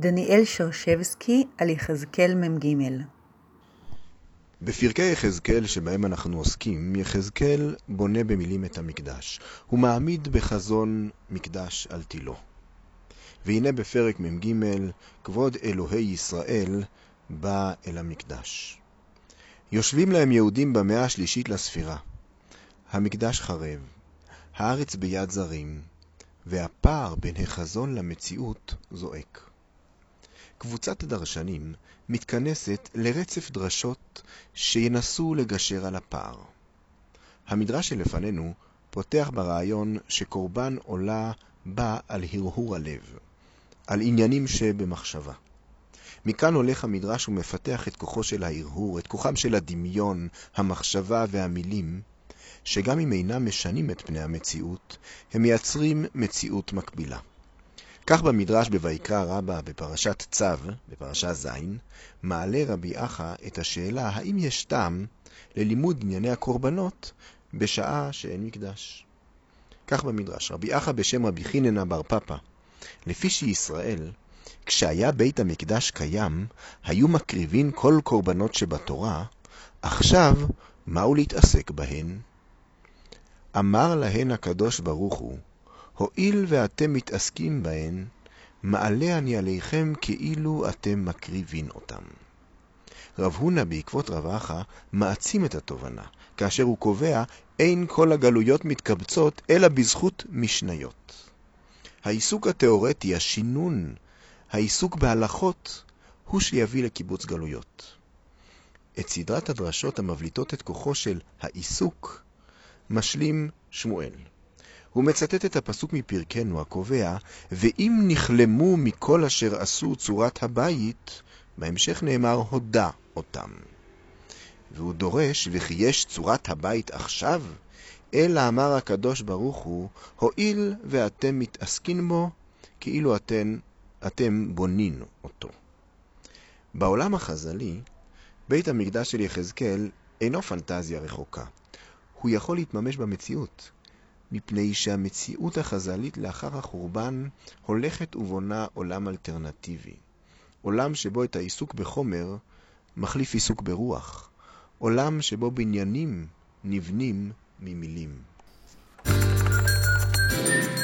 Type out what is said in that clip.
דניאל שרשבסקי על יחזקאל מ"ג בפרקי יחזקאל שבהם אנחנו עוסקים, יחזקאל בונה במילים את המקדש. הוא מעמיד בחזון מקדש על תילו. והנה בפרק מ"ג, כבוד אלוהי ישראל בא אל המקדש. יושבים להם יהודים במאה השלישית לספירה. המקדש חרב, הארץ ביד זרים, והפער בין החזון למציאות זועק. קבוצת הדרשנים מתכנסת לרצף דרשות שינסו לגשר על הפער. המדרש שלפנינו פותח ברעיון שקורבן עולה בא על הרהור הלב, על עניינים שבמחשבה. מכאן הולך המדרש ומפתח את כוחו של ההרהור, את כוחם של הדמיון, המחשבה והמילים, שגם אם אינם משנים את פני המציאות, הם מייצרים מציאות מקבילה. כך במדרש בויקרא רבה בפרשת צו, בפרשה ז', מעלה רבי אחא את השאלה האם יש טעם ללימוד ענייני הקורבנות בשעה שאין מקדש. כך במדרש, רבי אחא בשם רבי חיננה בר פפא, לפי שישראל, כשהיה בית המקדש קיים, היו מקריבים כל קורבנות שבתורה, עכשיו מהו להתעסק בהן? אמר להן הקדוש ברוך הוא, הואיל ואתם מתעסקים בהן, מעלה אני עליכם כאילו אתם מקריבין אותם. רב הונא בעקבות רב אחא מעצים את התובנה, כאשר הוא קובע אין כל הגלויות מתקבצות אלא בזכות משניות. העיסוק התאורטי, השינון, העיסוק בהלכות, הוא שיביא לקיבוץ גלויות. את סדרת הדרשות המבליטות את כוחו של העיסוק משלים שמואל. הוא מצטט את הפסוק מפרקנו הקובע, ואם נכלמו מכל אשר עשו צורת הבית, בהמשך נאמר הודה אותם. והוא דורש, וכי יש צורת הבית עכשיו, אלא אמר הקדוש ברוך הוא, הואיל ואתם מתעסקין בו, כאילו אתם, אתם בונין אותו. בעולם החז"לי, בית המקדש של יחזקאל אינו פנטזיה רחוקה. הוא יכול להתממש במציאות, מפני שהמציאות החז"לית לאחר החורבן הולכת ובונה עולם אלטרנטיבי. עולם שבו את העיסוק בחומר מחליף עיסוק ברוח. עולם שבו בניינים נבנים ממילים. thank you